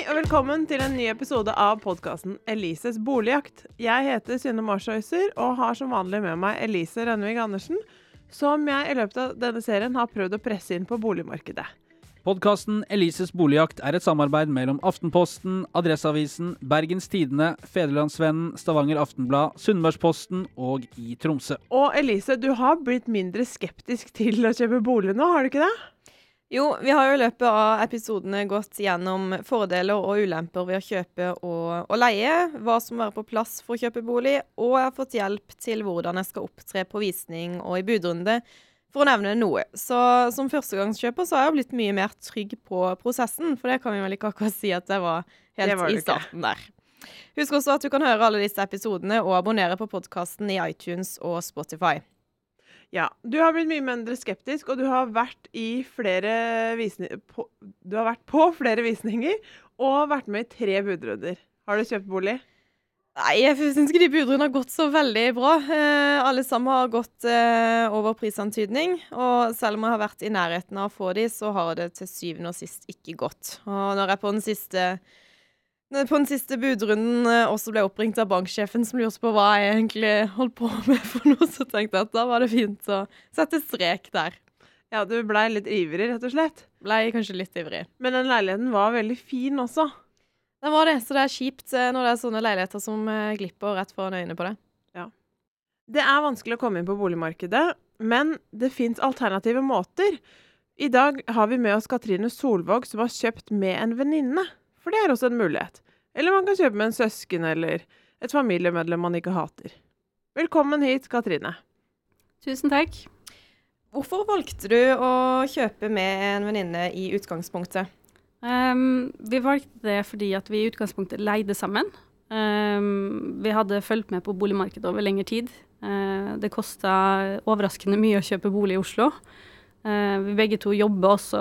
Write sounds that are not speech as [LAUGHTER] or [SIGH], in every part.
Hei og velkommen til en ny episode av podkasten Elises boligjakt. Jeg heter Synne Marsøyser og har som vanlig med meg Elise Rønnevig Andersen, som jeg i løpet av denne serien har prøvd å presse inn på boligmarkedet. Podkasten Elises boligjakt er et samarbeid mellom Aftenposten, Adresseavisen, Bergens Tidende, Federlandsvennen, Stavanger Aftenblad, Sunnmørsposten og i Tromsø. Og Elise, du har blitt mindre skeptisk til å kjøpe bolig nå, har du ikke det? Jo, vi har jo i løpet av episodene gått gjennom fordeler og ulemper ved å kjøpe og, og leie, hva som må være på plass for å kjøpe bolig, og jeg har fått hjelp til hvordan jeg skal opptre på visning og i budrunde, for å nevne noe. Så som førstegangskjøper så har jeg blitt mye mer trygg på prosessen, for det kan vi vel ikke akkurat si at jeg var helt var i starten der. Husk også at du kan høre alle disse episodene og abonnere på podkasten i iTunes og Spotify. Ja. Du har blitt mye mindre skeptisk, og du har vært, på, du har vært på flere visninger og vært med i tre budrunder. Har du kjøpt bolig? Nei, jeg syns ikke de budrundene har gått så veldig bra. Eh, alle sammen har gått eh, over prisantydning. Og selv om jeg har vært i nærheten av å få de, så har det til syvende og sist ikke gått. Og når jeg på den siste jeg på den siste budrunden eh, også ble oppringt av banksjefen som lurte på hva jeg egentlig holdt på [LAUGHS] med for noe, så tenkte jeg at da var det fint å sette strek der. Ja, du blei litt ivrig, rett og slett. Blei kanskje litt ivrig. Men den leiligheten var veldig fin også. Den var det, så det er kjipt eh, når det er sånne leiligheter som eh, glipper rett foran øynene på det. Det er vanskelig å komme inn på boligmarkedet, men det fins alternative måter. I dag har vi med oss Katrine Solvåg, som har kjøpt med en venninne. For det er også en mulighet. Eller man kan kjøpe med en søsken eller et familiemedlem man ikke hater. Velkommen hit, Katrine. Tusen takk. Hvorfor valgte du å kjøpe med en venninne i utgangspunktet? Um, vi valgte det fordi at vi i utgangspunktet leide sammen. Um, vi hadde fulgt med på boligmarkedet over lengre tid. Uh, det kosta overraskende mye å kjøpe bolig i Oslo. Uh, vi begge to jobber også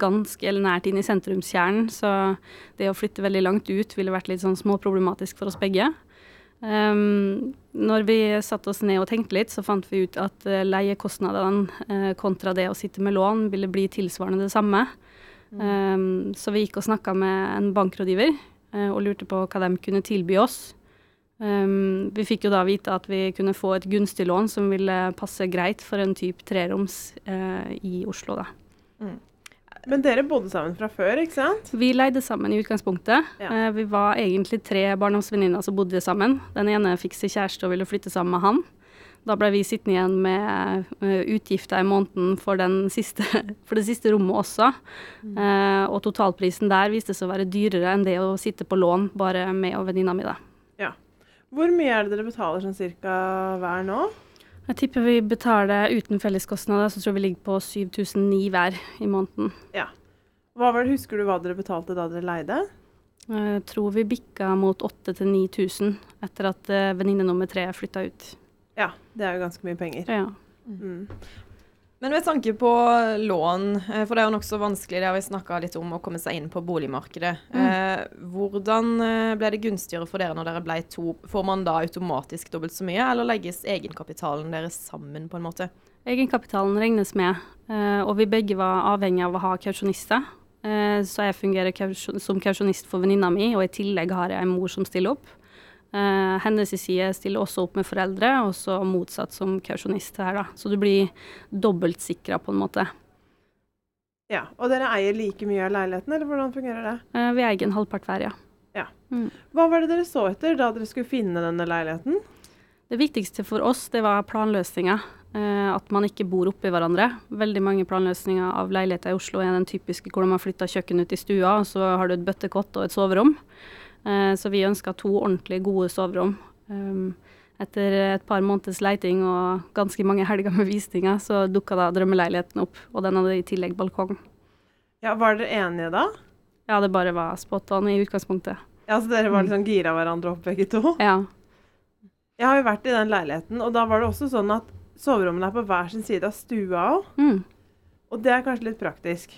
ganske eller nært inn i sentrumskjernen, så det å flytte veldig langt ut ville vært litt sånn småproblematisk for oss begge. Um, når vi satte oss ned og tenkte litt, så fant vi ut at uh, leiekostnadene uh, kontra det å sitte med lån ville bli tilsvarende det samme. Um, så vi gikk og snakka med en bankrådgiver og lurte på hva de kunne tilby oss. Um, vi fikk jo da vite at vi kunne få et gunstig lån som ville passe greit for en type treroms uh, i Oslo, da. Men dere bodde sammen fra før, ikke sant? Vi leide sammen i utgangspunktet. Ja. Uh, vi var egentlig tre barndomsvenninner som bodde sammen. Den ene fikk seg kjæreste og ville flytte sammen med han. Da ble vi sittende igjen med uh, utgifter i måneden for, den siste, [LAUGHS] for det siste rommet også. Uh, og totalprisen der viste seg å være dyrere enn det å sitte på lån bare med og venninna mi, da. Hvor mye er det dere betaler sånn cirka hver nå? Jeg tipper vi betaler uten felleskostnader, så tror jeg vi ligger på 7009 hver i måneden. Var det, Husker du hva dere betalte da dere leide? Jeg tror vi bikka mot 8000-9000 etter at uh, venninne nummer tre flytta ut. Ja, det er jo ganske mye penger. Ja. Mm. Men med tanke på lån, eh, for det er jo nokså vanskelig, det har vi snakka litt om, å komme seg inn på boligmarkedet. Eh, hvordan eh, ble det gunstigere for dere når dere ble to? Får man da automatisk dobbelt så mye, eller legges egenkapitalen deres sammen på en måte? Egenkapitalen regnes med, eh, og vi begge var avhengig av å ha kausjonister. Eh, så jeg fungerer som kausjonist for venninna mi, og i tillegg har jeg en mor som stiller opp. Eh, hennes side stiller også opp med foreldre, og så motsatt som kausjonist her, da. Så du blir dobbelt sikra, på en måte. Ja, Og dere eier like mye av leiligheten, eller hvordan fungerer det? Eh, vi eier en halvpart hver, ja. Ja. Hva var det dere så etter da dere skulle finne denne leiligheten? Det viktigste for oss, det var planløsninga. Eh, at man ikke bor oppi hverandre. Veldig mange planløsninger av leiligheter i Oslo er den typiske hvor man flytter kjøkken ut i stua, og så har du et bøttekott og et soverom. Eh, så vi ønska to ordentlig gode soverom. Um, etter et par måneders leiting og ganske mange helger med visninger, så dukka da drømmeleiligheten opp, og den hadde i tillegg balkong. Ja, Var dere enige da? Ja, det bare var spot on i utgangspunktet. Ja, Så dere var litt sånn gira hverandre opp, begge to? Ja. Jeg har jo vært i den leiligheten, og da var det også sånn at soverommene er på hver sin side av stua òg. Mm. Og det er kanskje litt praktisk.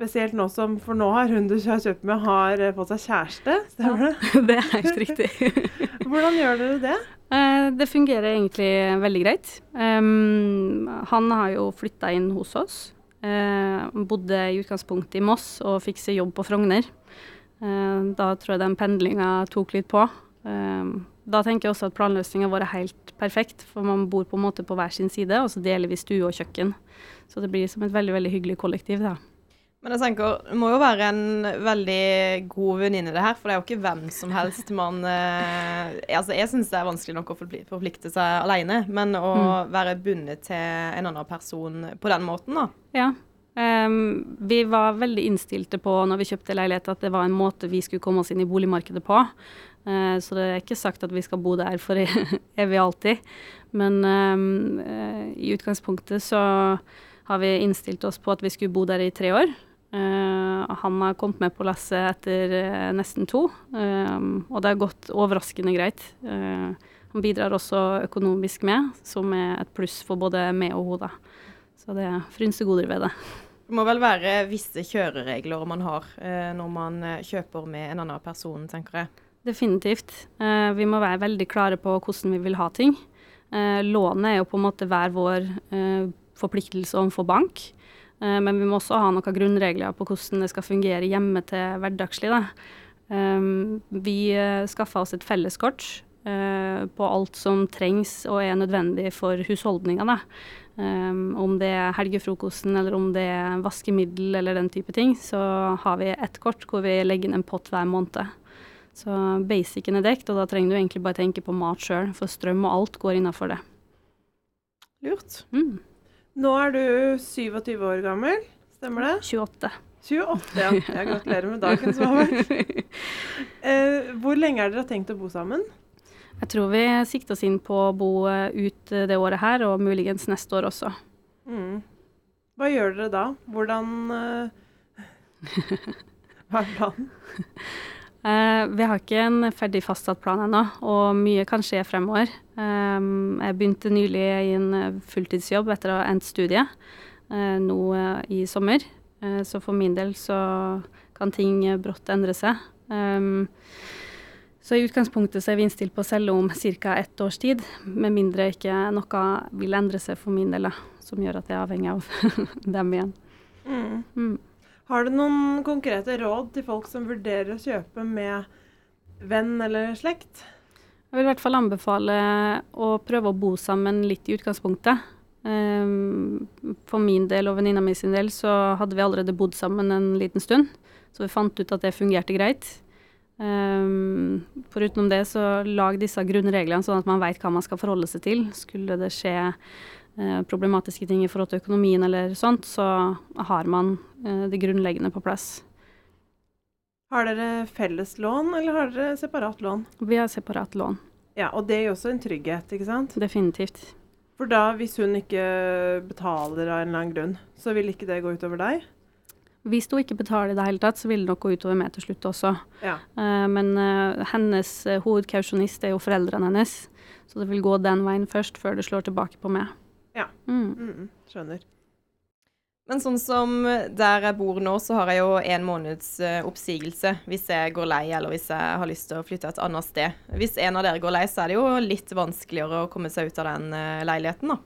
Spesielt nå som For nå har hun du har kjøpt med, har eh, fått seg kjæreste. Stemmer det? [LAUGHS] det er helt riktig. [LAUGHS] Hvordan gjør dere det? Eh, det fungerer egentlig veldig greit. Um, han har jo flytta inn hos oss. Uh, bodde i utgangspunktet i Moss og fikk seg jobb på Frogner. Uh, da tror jeg den pendlinga tok litt på. Uh, da tenker jeg også at planløsninga vår er helt perfekt, for man bor på en måte på hver sin side, og så deler vi stue og kjøkken. Så det blir som et veldig veldig hyggelig kollektiv. da. Men jeg tenker, det må jo være en veldig god venninne, det her. For det er jo ikke hvem som helst man eh, Altså, jeg syns det er vanskelig nok å forplikte seg alene, men å være bundet til en annen person på den måten, da. Ja. Um, vi var veldig innstilte på når vi kjøpte leilighet at det var en måte vi skulle komme oss inn i boligmarkedet på. Uh, så det er ikke sagt at vi skal bo der for [LAUGHS] evig alltid. Men um, uh, i utgangspunktet så har vi innstilt oss på at vi skulle bo der i tre år. Eh, han har kommet med på lasset etter eh, nesten to, Ehm, og det har gått overraskende greit. Eh, han bidrar også økonomisk med, som er et pluss for både meg og henne. Så det er frynsegoder ved det. Det må vel være visse kjøreregler man har eh, når man eh, kjøper med en annen person, tenker jeg. Definitivt. Eh, vi må være veldig klare på hvordan vi vil ha ting. Eh, lånet er jo på en måte hver vår eh, forpliktelse overfor bank. Eh, men vi må også ha noen grunnregler på hvordan det skal fungere hjemme til hverdagslig. Da. Eh, vi uh, skaffa oss et felleskort eh, på alt som trengs og er nødvendig for husholdninga. Da. Eh, om det er helgefrokosten eller om det er vaskemiddel eller den type ting, så har vi ett kort hvor vi legger inn en pott hver måned. Så basicen er dekt, og da trenger du egentlig bare tenke på mat sjøl, for strøm og alt går innafor det. Lurt. Mm. Nå er du 27 år gammel, stemmer det? 28. 28, ja. Jeg gratulerer med dagen som har vært. [LAUGHS] Eh, hvor lenge er dere tenkt å bo sammen? Jeg tror vi sikter oss inn på å bo eh, ut eh, det året her, og muligens neste år også. Mm. Hva gjør dere da? Hvordan eh, [LAUGHS] Hva er planen? [LAUGHS] Eh, vi har ikke en ferdig fastsatt plan ennå, og mye kan skje fremover. Eh, jeg begynte nylig i en eh, fulltidsjobb etter å ha endt studiet eh, nå i sommer. Eh, så for min del så kan ting brått endre seg. Så i utgangspunktet så er vi innstilt på å selge om ca. ett års tid, med mindre ikke noe vil endre seg for min del, som gjør at jeg er avhengig av [LAUGHS] dem igjen. Mm. Har du noen konkrete råd til folk som vurderer å kjøpe med venn eller slekt? Jeg vil i hvert fall anbefale å prøve å bo sammen litt i utgangspunktet. Ehm, for min del og venninna mi sin del så hadde vi allerede bodd sammen en liten stund, så vi fant ut at det fungerte greit. Um, Foruten det, så lag disse grunnreglene sånn at man vet hva man skal forholde seg til. Skulle det skje problematiske ting i forhold til økonomien eller sånt, så har man eh, det grunnleggende på plass. Har dere felles lån, eller har dere separat lån? Vi har separat lån, Ja, og det gir også en trygghet, ikke sant? definitivt. For da, hvis hun ikke betaler av en eller annen grunn, så vil ikke det gå utover deg? Hvis hun ikke betaler i det hele tatt, så vil det nok gå utover meg til slutt også. Ja. Eh, men eh, hennes hovedkausjonist er jo foreldrene hennes, så det vil gå den veien først, før det slår tilbake på meg. Ja. Mm. Mm, skjønner. Men sånn som der jeg bor nå, så har jeg jo en måneds eh, oppsigelse hvis jeg går lei, eller hvis jeg har lyst til å flytte et annet sted. Hvis en av dere går lei, så er det jo litt vanskeligere å komme seg ut av den eh, leiligheten, da.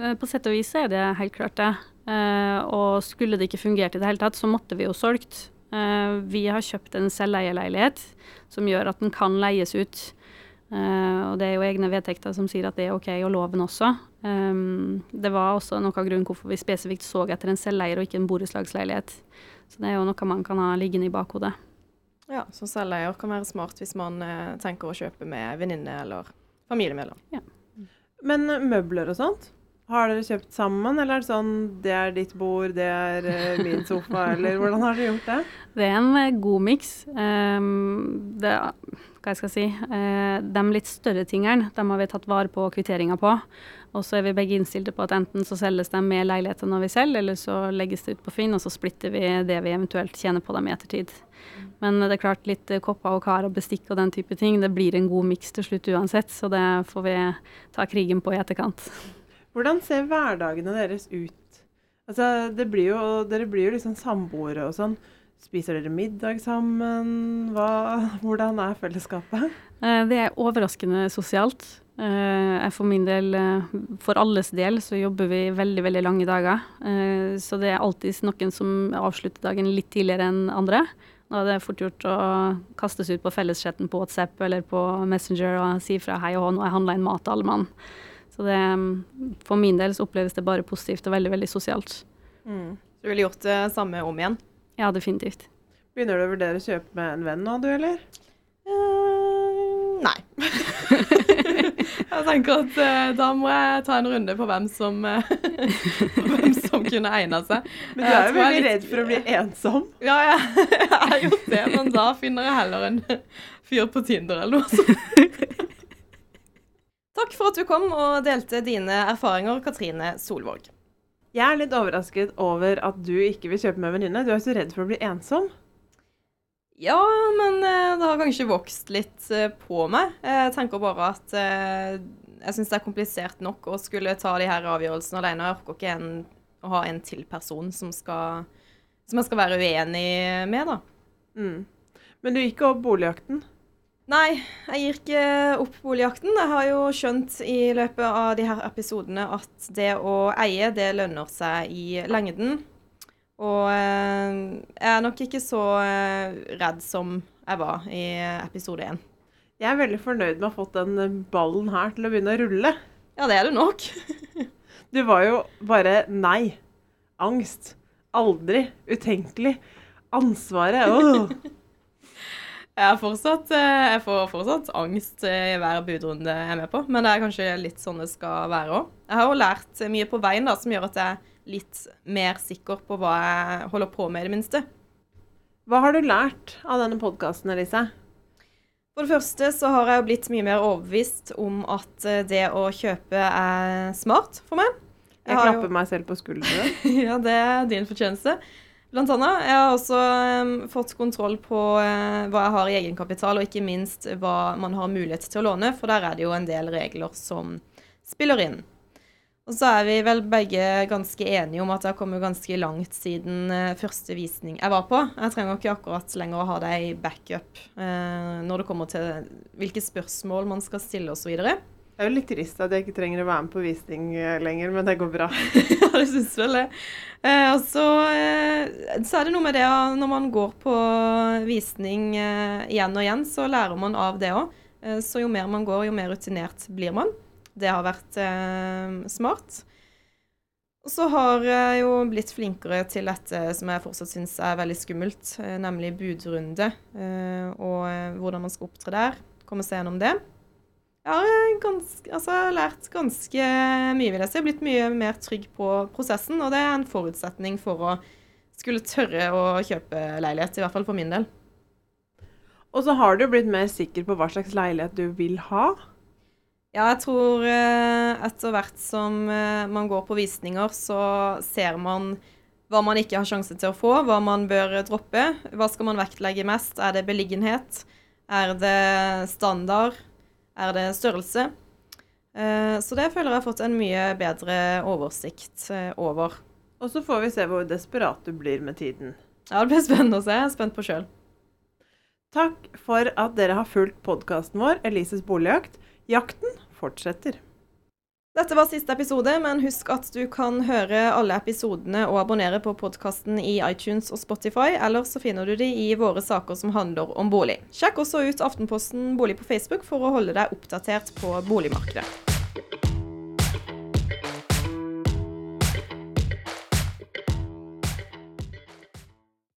Eh, På sett og vis er det helt klart det. Eh, og skulle det ikke fungert i det hele tatt, så måtte vi jo solgt. Eh, vi har kjøpt en selveieleilighet som gjør at den kan leies ut. Eh, og det er jo egne vedtekter som sier at det er OK, og loven også. Um, det var også noe av grunnen hvorfor vi spesifikt så etter en selveier og ikke en borettslagsleilighet. Så det er jo noe man kan ha liggende i bakhodet. Ja, så selveier kan være smart hvis man eh, tenker å kjøpe med venninne eller familiemedlem. Men eh, møbler og sånt? Har dere kjøpt sammen, eller er det sånn det er ditt bord, det er uh, min sofa, [LAUGHS] eller hvordan har dere gjort det? Det er en eh, god miks. Um, det, hva jeg skal si, uh, de litt større tingene de har vi tatt vare på kvitteringa på. Og så er vi begge innstilte på at enten så selges de med leiligheter når vi selger, eller så legges det ut på Finn, og så splitter vi det vi eventuelt tjener på dem i ettertid. Men det er klart litt kopper og kar og bestikk og den type ting, det blir en god miks til slutt uansett, så det får vi ta krigen på i etterkant. Hvordan ser hverdagene deres ut? Altså, blir jo, dere blir jo liksom samboere og sånn. Spiser dere middag sammen? Hva, [LAUGHS] hvordan er fellesskapet? Eh, Det er overraskende sosialt. Eh, Jeg for min del, eh, for alles del, så jobber vi veldig, veldig lange dager. Så det er alltid noen som avslutter dagen litt tidligere enn andre. Da er det fort gjort å kastes ut på felleschatten på WhatsApp eller på Messenger og si fra hei og hå, nå har jeg handla inn mat til alle mann. Så det, for min del så oppleves det bare positivt og veldig, veldig sosialt. Mm. Du ville gjort det samme om igjen? Ja, definitivt. Begynner du å vurdere å kjøpe med en venn nå, du, eller? Uh, nei. [LAUGHS] jeg tenker at uh, da må jeg ta en runde på hvem som, uh, [LAUGHS] hvem som kunne egna seg. Men du er jo er veldig litt- redd for å bli ensom. Ja, [LAUGHS] jeg, jeg har gjort det, men da finner jeg heller en fyr på Tinder eller noe sånt. Takk for at du kom og delte dine erfaringer, Katrine Solvåg. Jeg er litt overrasket over at du ikke vil kjøpe med venninne. Du er så redd for å bli ensom. Ja, men eh, det har kanskje vokst litt eh, på meg. Jeg tenker bare at eh, jeg syns det er komplisert nok å skulle ta de her avgjørelsene alene. Jeg orker ikke en, å ha en til person som, skal, som jeg skal være uenig med, da. Mm. Men du gikk opp boligjakten. Nei, jeg gir ikke opp boligjakten. Jeg har jo skjønt i løpet av de her episodene at det å eie, det lønner seg i lengden. Og eh, jeg er nok ikke så eh, redd som jeg var i episode én. Jeg er veldig fornøyd med å ha fått den ballen her til å begynne å rulle. Ja, det er du nok. [LAUGHS] Du var jo bare nei. Angst. Aldri. Utenkelig. Ansvaret. Åh. Jeg, fortsatt, eh, jeg får fortsatt angst eh, i hver budrunde jeg er med på, men det er kanskje litt sånn det skal være òg. Jeg har jo lært mye på veien da, som gjør at jeg er litt mer sikker på hva jeg holder på med, i det minste. Hva har du lært av denne podkasten, Elise? For det første så har jeg jo blitt mye mer overbevist om at eh, det å kjøpe er smart for meg. Jeg jo- klapper meg selv på skulderen. [LAUGHS] ja, det er din fortjeneste. Blant annet. Jeg har også um, fått kontroll på uh, hva jeg har i egenkapital, og ikke minst hva man har mulighet til å låne, for der er det jo en del regler som spiller inn. Og så er vi vel begge ganske enige om at det har kommet ganske langt siden uh, første visning jeg var på. Jeg trenger ikke akkurat lenger å ha det i backup uh, når det kommer til hvilke spørsmål man skal stille osv. Det er jo litt trist at jeg ikke trenger å være med på visning eh, lenger, men det går bra. [LAUGHS] ja, det syns vel det. Eh, og så, eh, så er det noe med det at når man går på visning eh, igjen og igjen, så lærer man av det òg. Eh, så jo mer man går, jo mer rutinert blir man. Det har vært eh, smart. Og så har jeg jo blitt flinkere til dette som jeg fortsatt syns er veldig skummelt, nemlig budrunde. Og hvordan man skal opptre der. Komme seg gjennom det. Jeg har ganske, altså, lært ganske mye, vil jeg si. Jeg har blitt mye mer trygg på prosessen, og det er en forutsetning for å skulle tørre å kjøpe leilighet, i hvert fall for min del. Og så har du blitt mer sikker på hva slags leilighet du vil ha. Ja, jeg tror eh, etter hvert som eh, man går på visninger, så ser man hva man ikke har sjanse til å få, hva man bør droppe. Hva skal man vektlegge mest? Er det beliggenhet? Er det standard? Er det størrelse? Eh, Så det føler jeg har fått en mye bedre oversikt eh, over. Og så får vi se hvor desperat du blir med tiden. Ja, det blir spennende å se. Jeg er spent på sjøl. Takk for at dere har fulgt podkasten vår, Elises boligjakt. Jakten fortsetter. Dette var siste episode, men husk at du kan høre alle episodene og abonnere på podkasten i iTunes og Spotify, eller så finner du de i våre saker som handler om bolig. Sjekk også ut Aftenposten bolig på Facebook for å holde deg oppdatert på boligmarkedet.